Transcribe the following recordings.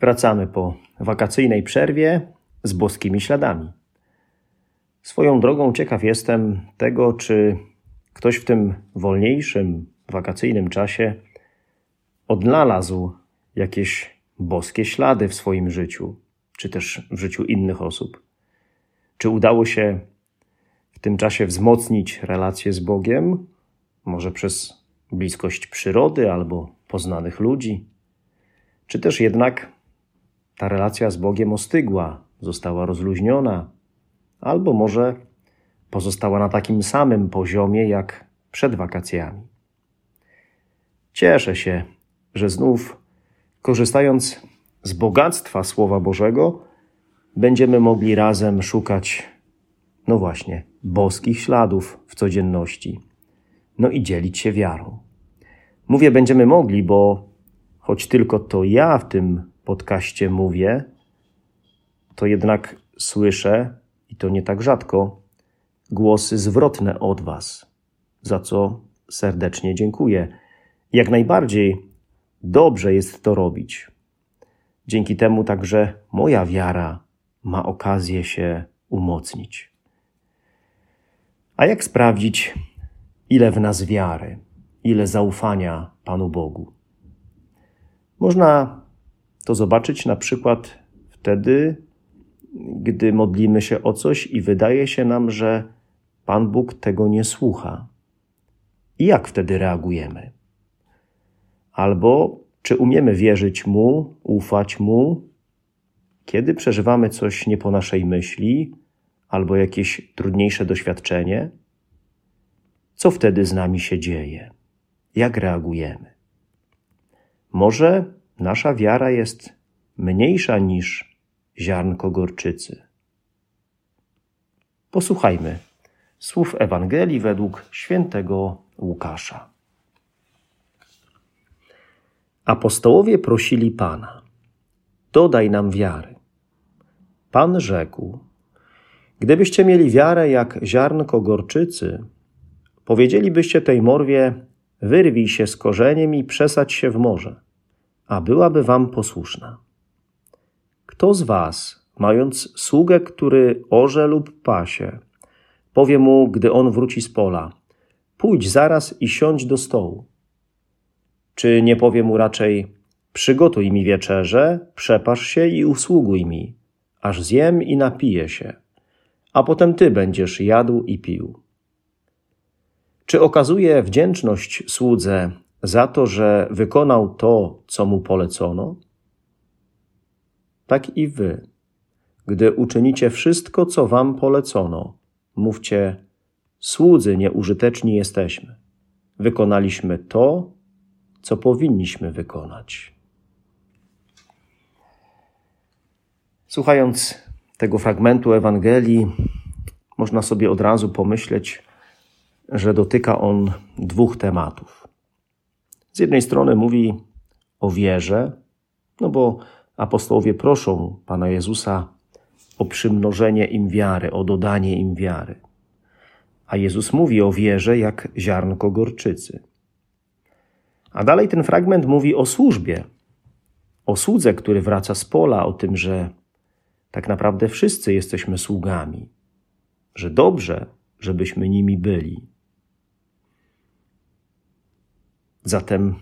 Wracamy po wakacyjnej przerwie z boskimi śladami. Swoją drogą ciekaw jestem tego, czy ktoś w tym wolniejszym, wakacyjnym czasie odnalazł jakieś boskie ślady w swoim życiu, czy też w życiu innych osób. Czy udało się w tym czasie wzmocnić relacje z Bogiem, może przez bliskość przyrody albo poznanych ludzi, czy też jednak ta relacja z Bogiem ostygła, została rozluźniona, albo może pozostała na takim samym poziomie jak przed wakacjami. Cieszę się, że znów, korzystając z bogactwa Słowa Bożego, będziemy mogli razem szukać, no właśnie, boskich śladów w codzienności, no i dzielić się wiarą. Mówię, będziemy mogli, bo choć tylko to ja w tym podcaście mówię, to jednak słyszę, i to nie tak rzadko, głosy zwrotne od Was, za co serdecznie dziękuję. Jak najbardziej dobrze jest to robić. Dzięki temu także moja wiara ma okazję się umocnić. A jak sprawdzić, ile w nas wiary, ile zaufania Panu Bogu? Można to zobaczyć na przykład wtedy, gdy modlimy się o coś i wydaje się nam, że Pan Bóg tego nie słucha. I jak wtedy reagujemy? Albo czy umiemy wierzyć Mu, ufać Mu, kiedy przeżywamy coś nie po naszej myśli, albo jakieś trudniejsze doświadczenie? Co wtedy z nami się dzieje? Jak reagujemy? Może nasza wiara jest mniejsza niż ziarnko gorczycy. Posłuchajmy słów Ewangelii według świętego Łukasza. Apostołowie prosili Pana: Dodaj nam wiary. Pan rzekł: Gdybyście mieli wiarę jak ziarnko gorczycy, powiedzielibyście tej morwie: Wyrwij się z korzeniem i przesadź się w morze a byłaby wam posłuszna. Kto z was, mając sługę, który orze lub pasie, powie mu, gdy on wróci z pola, pójdź zaraz i siądź do stołu? Czy nie powie mu raczej, przygotuj mi wieczerze, przepasz się i usługuj mi, aż zjem i napiję się, a potem ty będziesz jadł i pił? Czy okazuje wdzięczność słudze za to, że wykonał to, co mu polecono? Tak i wy, gdy uczynicie wszystko, co wam polecono, mówcie: Słudzy nieużyteczni jesteśmy. Wykonaliśmy to, co powinniśmy wykonać. Słuchając tego fragmentu Ewangelii, można sobie od razu pomyśleć, że dotyka on dwóch tematów. Z jednej strony mówi o wierze, no bo apostołowie proszą Pana Jezusa o przymnożenie im wiary, o dodanie im wiary. A Jezus mówi o wierze jak ziarnko gorczycy. A dalej ten fragment mówi o służbie, o słudze, który wraca z pola, o tym, że tak naprawdę wszyscy jesteśmy sługami, że dobrze, żebyśmy nimi byli. Zatem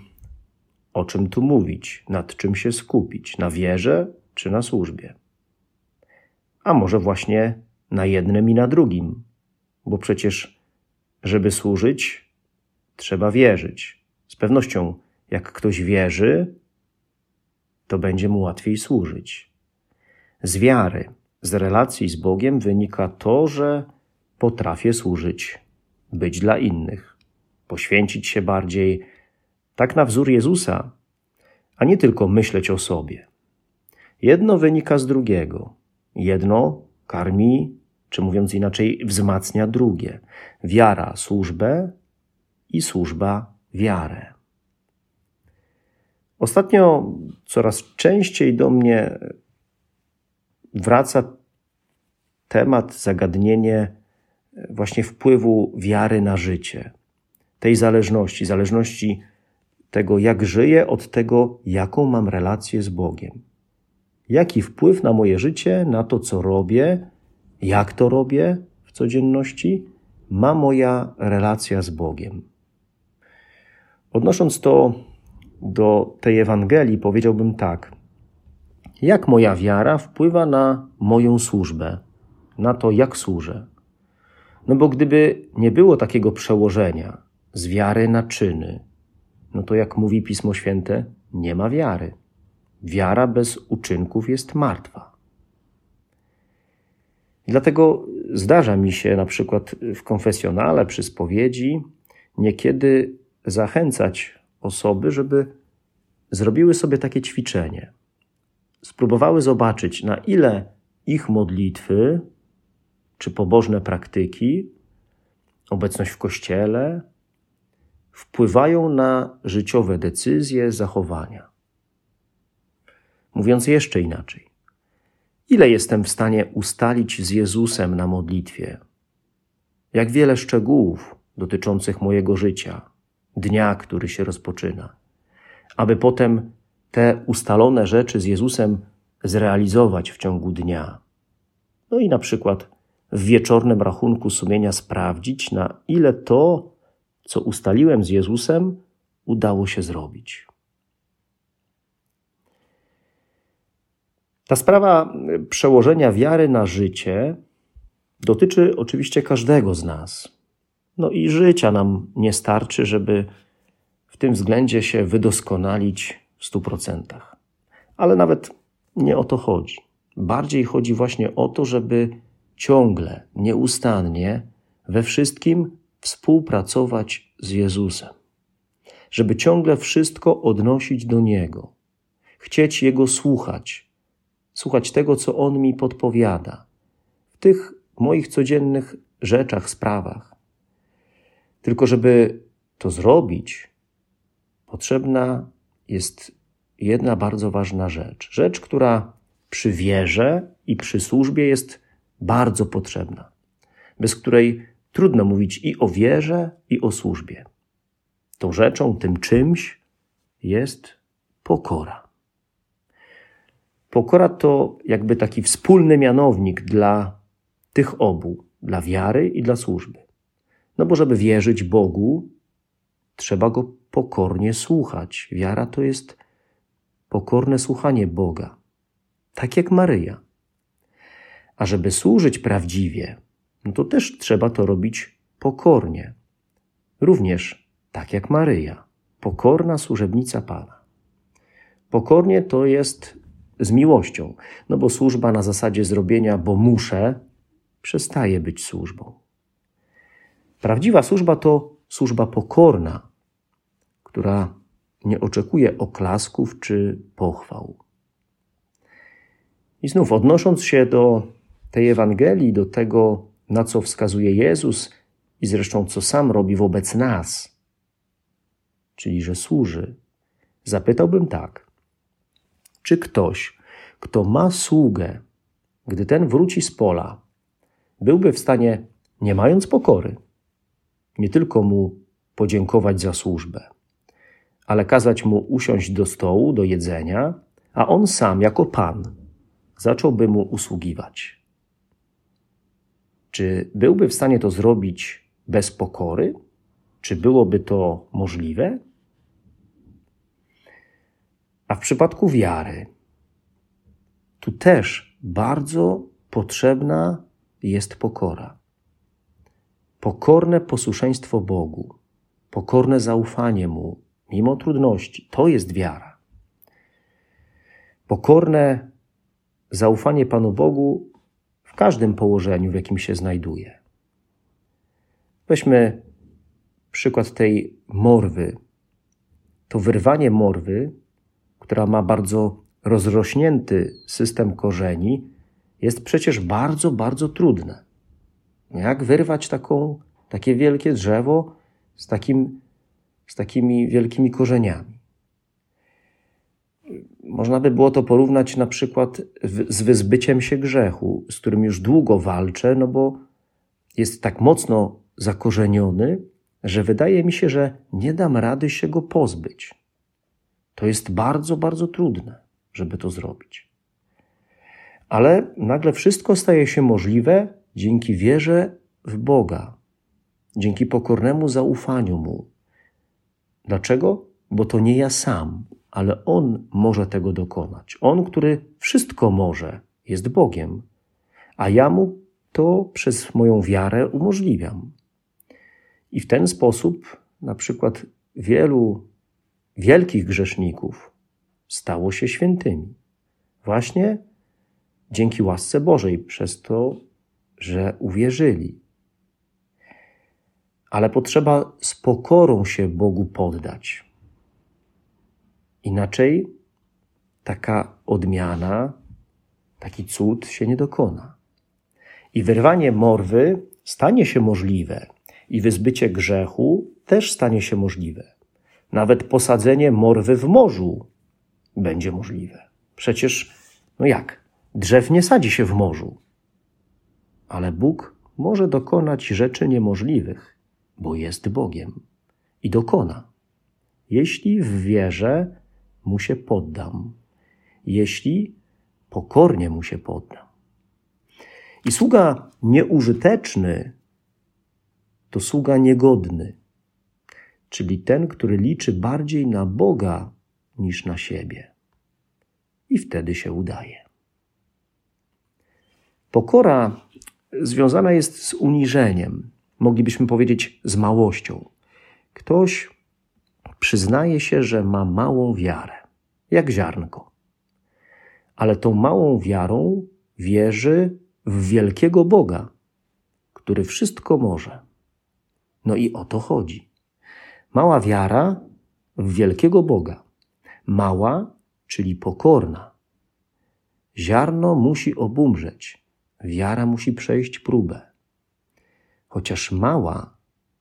o czym tu mówić, nad czym się skupić, na wierze czy na służbie? A może właśnie na jednym i na drugim, bo przecież, żeby służyć, trzeba wierzyć. Z pewnością, jak ktoś wierzy, to będzie mu łatwiej służyć. Z wiary, z relacji z Bogiem wynika to, że potrafię służyć, być dla innych, poświęcić się bardziej, tak na wzór Jezusa, a nie tylko myśleć o sobie. Jedno wynika z drugiego. Jedno karmi, czy mówiąc inaczej, wzmacnia drugie. Wiara służbę i służba wiarę. Ostatnio coraz częściej do mnie wraca temat, zagadnienie właśnie wpływu wiary na życie, tej zależności, zależności tego, jak żyję, od tego, jaką mam relację z Bogiem. Jaki wpływ na moje życie, na to, co robię, jak to robię w codzienności, ma moja relacja z Bogiem. Odnosząc to do tej Ewangelii, powiedziałbym tak: jak moja wiara wpływa na moją służbę, na to, jak służę? No bo gdyby nie było takiego przełożenia z wiary na czyny, no to jak mówi Pismo Święte, nie ma wiary. Wiara bez uczynków jest martwa. Dlatego zdarza mi się na przykład w konfesjonale, przy spowiedzi, niekiedy zachęcać osoby, żeby zrobiły sobie takie ćwiczenie. Spróbowały zobaczyć, na ile ich modlitwy czy pobożne praktyki, obecność w kościele, wpływają na życiowe decyzje, zachowania. Mówiąc jeszcze inaczej, ile jestem w stanie ustalić z Jezusem na modlitwie? Jak wiele szczegółów dotyczących mojego życia, dnia, który się rozpoczyna, aby potem te ustalone rzeczy z Jezusem zrealizować w ciągu dnia. No i na przykład w wieczornym rachunku sumienia sprawdzić, na ile to, co ustaliłem z Jezusem, udało się zrobić. Ta sprawa przełożenia wiary na życie dotyczy oczywiście każdego z nas. No i życia nam nie starczy, żeby w tym względzie się wydoskonalić w stu procentach. Ale nawet nie o to chodzi. Bardziej chodzi właśnie o to, żeby ciągle, nieustannie we wszystkim współpracować z Jezusem. Żeby ciągle wszystko odnosić do Niego, chcieć Jego słuchać, słuchać tego, co On mi podpowiada w tych moich codziennych rzeczach, sprawach. Tylko, żeby to zrobić, potrzebna jest jedna bardzo ważna rzecz. Rzecz, która przy wierze i przy służbie jest bardzo potrzebna, bez której trudno mówić i o wierze, i o służbie. Tą rzeczą, tym czymś jest pokora. Pokora to jakby taki wspólny mianownik dla tych obu, dla wiary i dla służby. No bo żeby wierzyć Bogu, trzeba go pokornie słuchać. Wiara to jest pokorne słuchanie Boga, tak jak Maryja. A żeby służyć prawdziwie, no to też trzeba to robić pokornie. Również tak jak Maryja, pokorna służebnica Pana. Pokornie to jest z miłością, no bo służba na zasadzie zrobienia, bo muszę, przestaje być służbą. Prawdziwa służba to służba pokorna, która nie oczekuje oklasków czy pochwał. I znów odnosząc się do tej Ewangelii, do tego, na co wskazuje Jezus i zresztą co sam robi wobec nas, czyli że służy, zapytałbym tak: czy ktoś, kto ma sługę, gdy ten wróci z pola, byłby w stanie, nie mając pokory, nie tylko mu podziękować za służbę, ale kazać mu usiąść do stołu, do jedzenia, a on sam, jako Pan, zacząłby mu usługiwać. Czy byłby w stanie to zrobić bez pokory? Czy byłoby to możliwe? A w przypadku wiary, tu też bardzo potrzebna jest pokora. Pokorne posłuszeństwo Bogu, pokorne zaufanie Mu, mimo trudności, to jest wiara. Pokorne zaufanie Panu Bogu każdym położeniu, w jakim się znajduje. Weźmy przykład tej morwy. To wyrwanie morwy, która ma bardzo rozrośnięty system korzeni, jest przecież bardzo, bardzo trudne. Jak wyrwać taką, takie wielkie drzewo z, takim, z takimi wielkimi korzeniami? Można by było to porównać na przykład z wyzbyciem się grzechu, z którym już długo walczę, no bo jest tak mocno zakorzeniony, że wydaje mi się, że nie dam rady się go pozbyć. To jest bardzo, bardzo trudne, żeby to zrobić. Ale nagle wszystko staje się możliwe dzięki wierze w Boga, dzięki pokornemu zaufaniu Mu. Dlaczego? Bo to nie ja sam, ale On może tego dokonać. On, który wszystko może, jest Bogiem, a ja Mu to przez moją wiarę umożliwiam. I w ten sposób na przykład wielu wielkich grzeszników stało się świętymi. Właśnie dzięki łasce Bożej, przez to, że uwierzyli. Ale potrzeba z pokorą się Bogu poddać. Inaczej taka odmiana, taki cud się nie dokona. I wyrwanie morwy stanie się możliwe, i wyzbycie grzechu też stanie się możliwe. Nawet posadzenie morwy w morzu będzie możliwe. Przecież, no jak? Drzew nie sadzi się w morzu. Ale Bóg może dokonać rzeczy niemożliwych, bo jest Bogiem i dokona. Jeśli w wierze mu się poddam, jeśli pokornie mu się poddam. I sługa nieużyteczny to sługa niegodny, czyli ten, który liczy bardziej na Boga niż na siebie. I wtedy się udaje. Pokora związana jest z uniżeniem, moglibyśmy powiedzieć z małością. Ktoś przyznaje się, że ma małą wiarę, jak ziarnko, ale tą małą wiarą wierzy w wielkiego Boga, który wszystko może. No i o to chodzi. Mała wiara w wielkiego Boga. Mała, czyli pokorna. Ziarno musi obumrzeć, wiara musi przejść próbę. Chociaż mała,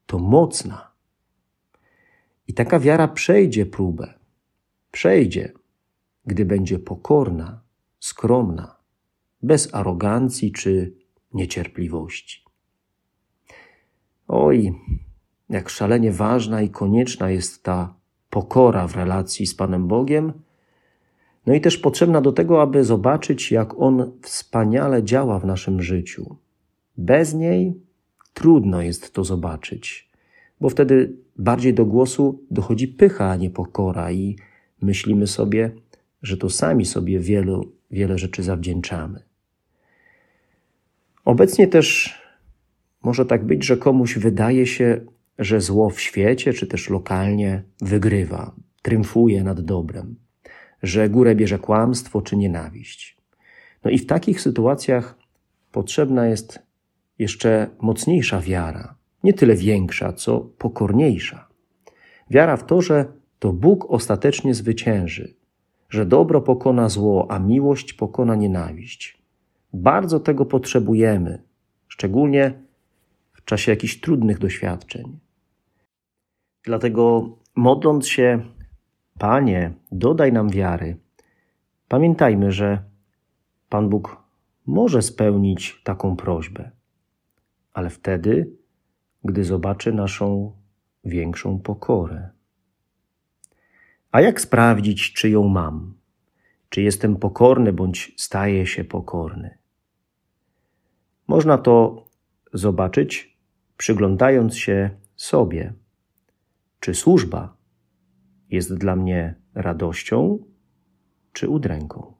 to mocna. I taka wiara przejdzie próbę. Przejdzie, gdy będzie pokorna, skromna, bez arogancji czy niecierpliwości. Oj, jak szalenie ważna i konieczna jest ta pokora w relacji z Panem Bogiem, no i też potrzebna do tego, aby zobaczyć, jak On wspaniale działa w naszym życiu. Bez niej trudno jest to zobaczyć, bo wtedy bardziej do głosu dochodzi pycha, a nie pokora, i myślimy sobie, że to sami sobie wielu, wiele rzeczy zawdzięczamy. Obecnie też może tak być, że komuś wydaje się, że zło w świecie, czy też lokalnie wygrywa, triumfuje nad dobrem, że górę bierze kłamstwo czy nienawiść. No i w takich sytuacjach potrzebna jest jeszcze mocniejsza wiara, nie tyle większa, co pokorniejsza. Wiara w to, że to Bóg ostatecznie zwycięży, że dobro pokona zło, a miłość pokona nienawiść. Bardzo tego potrzebujemy, szczególnie w czasie jakichś trudnych doświadczeń. Dlatego modląc się, Panie, dodaj nam wiary, pamiętajmy, że Pan Bóg może spełnić taką prośbę, ale wtedy, gdy zobaczy naszą większą pokorę. A jak sprawdzić, czy ją mam? Czy jestem pokorny bądź staję się pokorny? Można to zobaczyć, przyglądając się sobie. Czy służba jest dla mnie radością czy udręką?